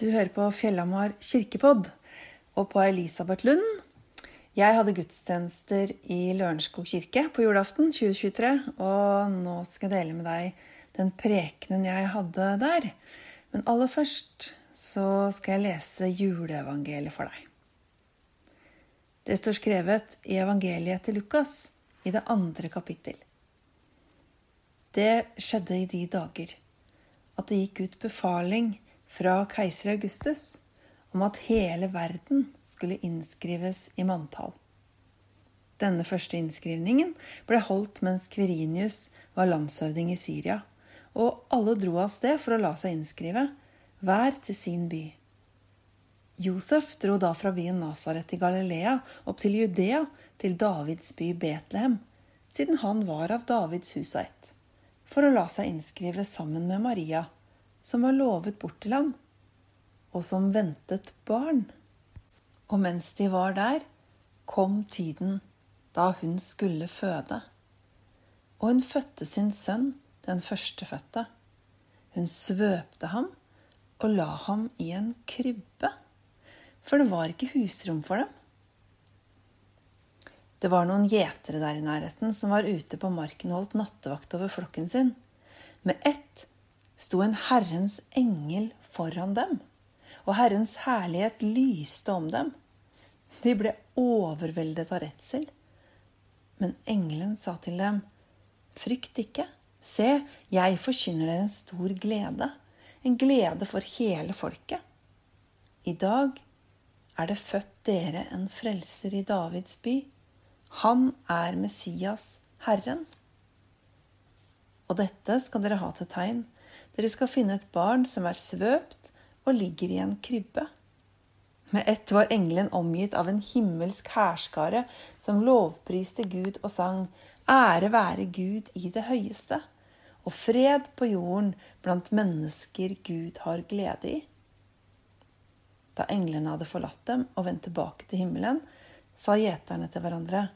Du hører på Fjellhamar kirkepodd og på Elisabeth Lund. Jeg hadde gudstjenester i Lørenskog kirke på julaften 2023, og nå skal jeg dele med deg den prekenen jeg hadde der. Men aller først så skal jeg lese juleevangeliet for deg. Det står skrevet i evangeliet til Lukas i det andre kapittel. Det skjedde i de dager at det gikk ut befaling fra keiser Augustus om at hele verden skulle innskrives i manntall. Denne første innskrivningen ble holdt mens Kverinius var landshøvding i Syria, og alle dro av sted for å la seg innskrive, hver til sin by. Josef dro da fra byen Nasaret i Galilea opp til Judea, til Davids by Betlehem, siden han var av Davids hus og ett, for å la seg innskrive sammen med Maria, som var lovet bort til ham, og som ventet barn. Og mens de var der, kom tiden da hun skulle føde. Og hun fødte sin sønn, den førstefødte. Hun svøpte ham og la ham i en krybbe, for det var ikke husrom for dem. Det var noen gjetere der i nærheten som var ute på marken og holdt nattevakt over flokken sin. Med ett sto en Herrens engel foran dem, og Herrens herlighet lyste om dem. De ble overveldet av redsel. Men engelen sa til dem, Frykt ikke. Se, jeg forkynner dere en stor glede, en glede for hele folket. I dag er det født dere en frelser i Davids by. Han er Messias, Herren. Og dette skal dere ha til tegn. Dere skal finne et barn som er svøpt og ligger i en krybbe. Med ett var engelen omgitt av en himmelsk hærskare som lovpriste Gud og sang Ære være Gud i det høyeste, og fred på jorden blant mennesker Gud har glede i. Da englene hadde forlatt dem og vendt tilbake til himmelen, sa gjeterne til hverandre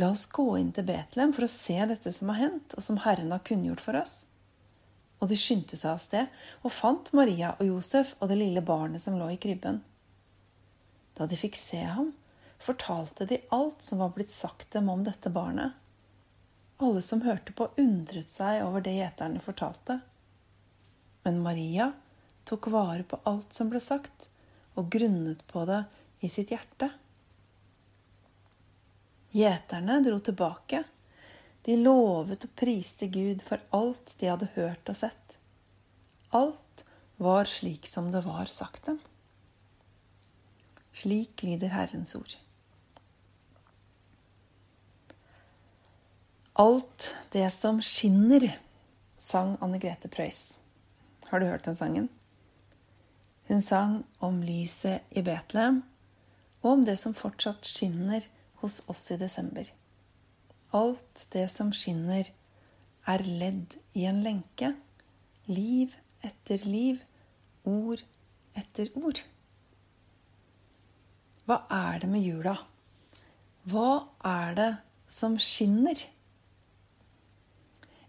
La oss gå inn til Betlehem for å se dette som har hendt, og som Herren har kunngjort for oss og de skyndte seg av sted og fant Maria og Josef og det lille barnet som lå i krybben. Da de fikk se ham, fortalte de alt som var blitt sagt dem om dette barnet. Alle som hørte på, undret seg over det gjeterne fortalte. Men Maria tok vare på alt som ble sagt, og grunnet på det i sitt hjerte. Gjeterne dro tilbake de lovet og priste Gud for alt de hadde hørt og sett. Alt var slik som det var sagt dem. Slik lyder Herrens ord. Alt det som skinner, sang Anne Grete Preus. Har du hørt den sangen? Hun sang om lyset i Betlehem, og om det som fortsatt skinner hos oss i desember. Alt det som skinner, er ledd i en lenke. Liv etter liv, ord etter ord. Hva er det med jula? Hva er det som skinner?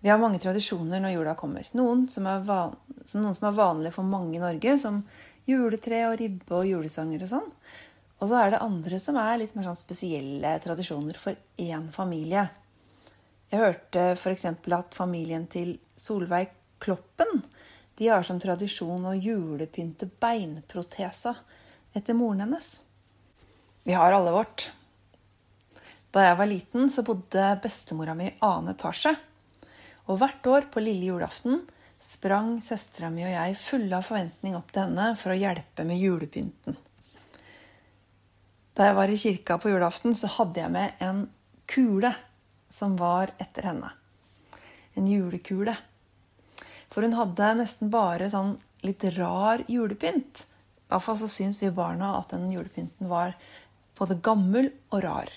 Vi har mange tradisjoner når jula kommer. Noen som er, van noen som er vanlige for mange i Norge, som juletre og ribbe og julesanger og sånn. Og så er det andre som er litt mer sånn spesielle tradisjoner for én familie. Jeg hørte f.eks. at familien til Solveig Kloppen de har som tradisjon å julepynte beinprotesa etter moren hennes. Vi har alle vårt. Da jeg var liten, så bodde bestemora mi i annen etasje. Og hvert år på lille julaften sprang søstera mi og jeg fulle av forventning opp til henne for å hjelpe med julepynten. Da jeg var i kirka på julaften, så hadde jeg med en kule som var etter henne. En julekule. For hun hadde nesten bare sånn litt rar julepynt. Iallfall så syns vi barna at den julepynten var både gammel og rar.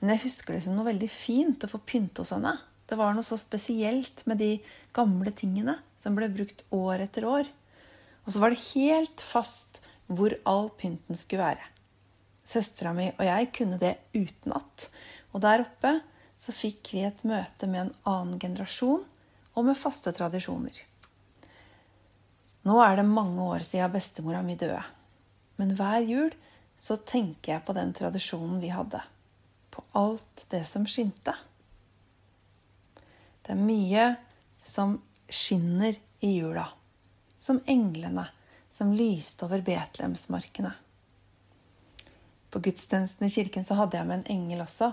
Men jeg husker det som noe veldig fint å få pynte hos henne. Det var noe så spesielt med de gamle tingene som ble brukt år etter år. Og så var det helt fast hvor all pynten skulle være. Søstera mi og jeg kunne det utenat. Og der oppe så fikk vi et møte med en annen generasjon og med faste tradisjoner. Nå er det mange år siden bestemora mi døde. Men hver jul så tenker jeg på den tradisjonen vi hadde. På alt det som skinte. Det er mye som skinner i jula. Som englene som lyste over Betlehemsmarkene. På gudstjenesten i kirken så hadde jeg med en engel også.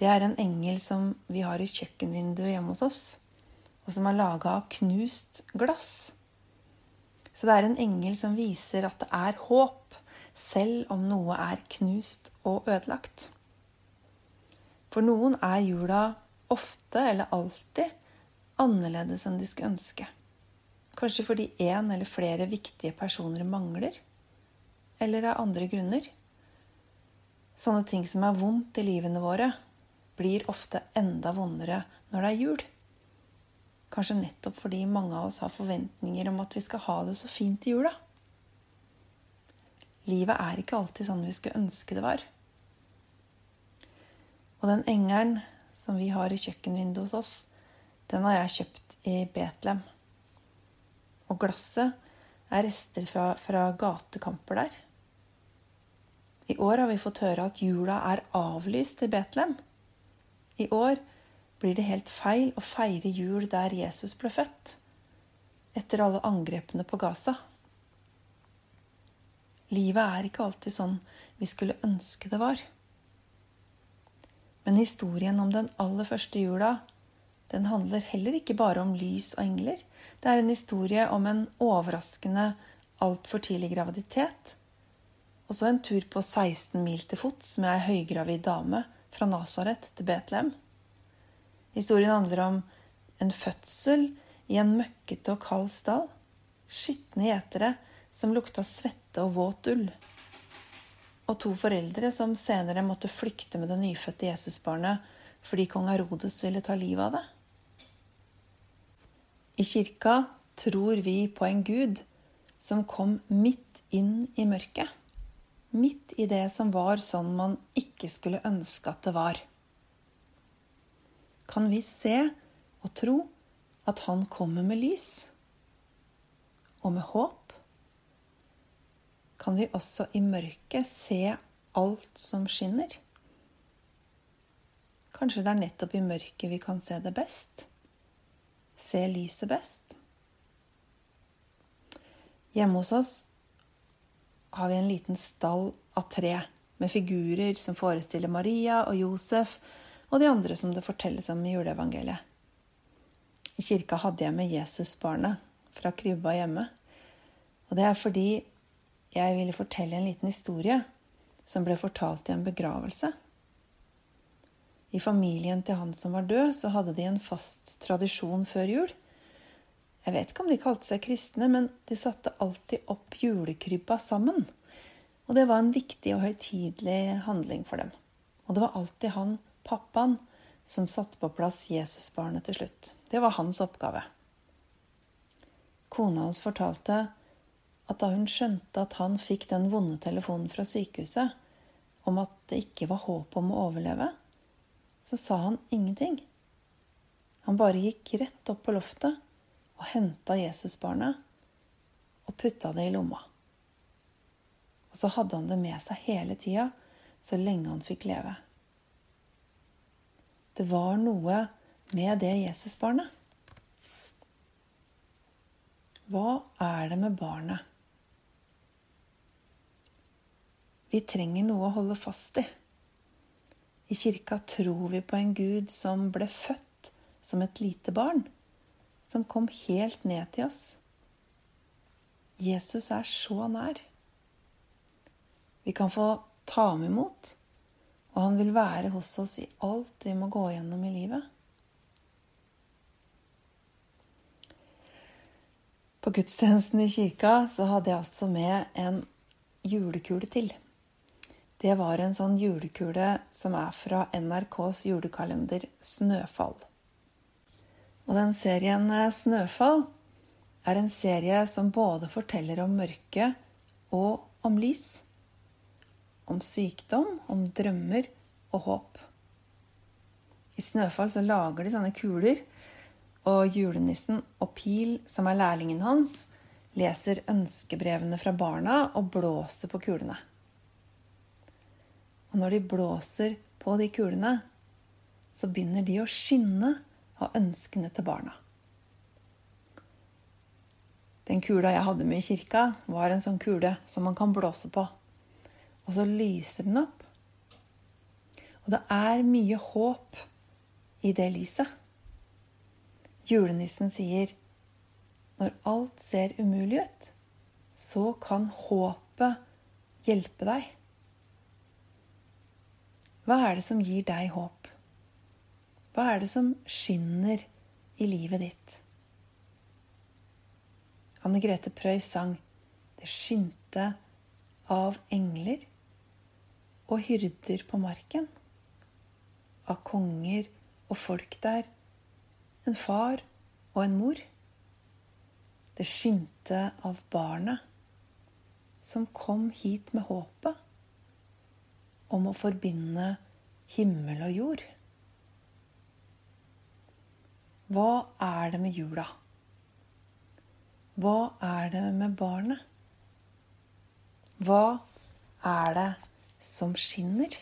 Det er en engel som vi har i kjøkkenvinduet hjemme hos oss, og som er laga av knust glass. Så det er en engel som viser at det er håp, selv om noe er knust og ødelagt. For noen er jula ofte, eller alltid, annerledes enn de skulle ønske. Kanskje fordi én eller flere viktige personer mangler, eller av andre grunner. Sånne ting som er vondt i livene våre, blir ofte enda vondere når det er jul. Kanskje nettopp fordi mange av oss har forventninger om at vi skal ha det så fint i jula. Livet er ikke alltid sånn vi skulle ønske det var. Og den engelen som vi har i kjøkkenvinduet hos oss, den har jeg kjøpt i Betlehem. Og glasset er rester fra, fra gatekamper der. I år har vi fått høre at jula er avlyst i Betlehem. I år blir det helt feil å feire jul der Jesus ble født, etter alle angrepene på Gaza. Livet er ikke alltid sånn vi skulle ønske det var. Men historien om den aller første jula, den handler heller ikke bare om lys og engler. Det er en historie om en overraskende, altfor tidlig graviditet. Og så en tur på 16 mil til fots med ei høygravid dame fra Nasaret til Betlehem. Historien handler om en fødsel i en møkkete og kald stall. Skitne gjetere som lukta svette og våt ull. Og to foreldre som senere måtte flykte med det nyfødte Jesusbarnet fordi kong Herodes ville ta livet av det. I kirka tror vi på en gud som kom midt inn i mørket. Midt i det som var sånn man ikke skulle ønske at det var kan vi se og tro at Han kommer med lys. Og med håp kan vi også i mørket se alt som skinner. Kanskje det er nettopp i mørket vi kan se det best. Se lyset best. Hjemme hos oss har vi en liten stall av tre med figurer som forestiller Maria og Josef og de andre som det fortelles om i juleevangeliet. I kirka hadde jeg med Jesusbarnet fra krybba hjemme. Og det er fordi jeg ville fortelle en liten historie som ble fortalt i en begravelse. I familien til han som var død, så hadde de en fast tradisjon før jul. Jeg vet ikke om de kalte seg kristne, men de satte alltid opp julekrybba sammen. Og det var en viktig og høytidelig handling for dem. Og det var alltid han pappaen som satte på plass Jesusbarnet til slutt. Det var hans oppgave. Kona hans fortalte at da hun skjønte at han fikk den vonde telefonen fra sykehuset om at det ikke var håp om å overleve, så sa han ingenting. Han bare gikk rett opp på loftet og henta Jesusbarnet og putta det i lomma. Og så hadde han det med seg hele tida, så lenge han fikk leve. Det var noe med det Jesusbarnet. Hva er det med barnet? Vi trenger noe å holde fast i. I kirka tror vi på en Gud som ble født som et lite barn, som kom helt ned til oss. Jesus er så nær. Vi kan få ta ham imot og han vil være hos oss i alt vi må gå gjennom i livet. På gudstjenesten i kirka så hadde jeg også med en julekule til. Det var en sånn julekule som er fra NRKs julekalender Snøfall. Og den serien eh, Snøfall er en serie som både forteller om mørke og om lys om sykdom, om drømmer og håp. I Snøfall så lager de sånne kuler, og julenissen og Pil, som er lærlingen hans, leser ønskebrevene fra barna og blåser på kulene. Og når de blåser på de kulene, så begynner de å skinne av ønskene til barna. Den kula jeg hadde med i kirka, var en sånn kule som man kan blåse på. Og så lyser den opp. Og det er mye håp i det lyset. Julenissen sier når alt ser umulig ut, så kan håpet hjelpe deg. Hva er det som gir deg håp? Hva er det som skinner i livet ditt? Anne Grete Preus sang 'Det skinte av engler og hyrder på marken'. Av konger og folk der, en far og en mor. Det skinte av barnet som kom hit med håpet om å forbinde himmel og jord. Hva er det med jula? Hva er det med barnet? Hva er det som skinner?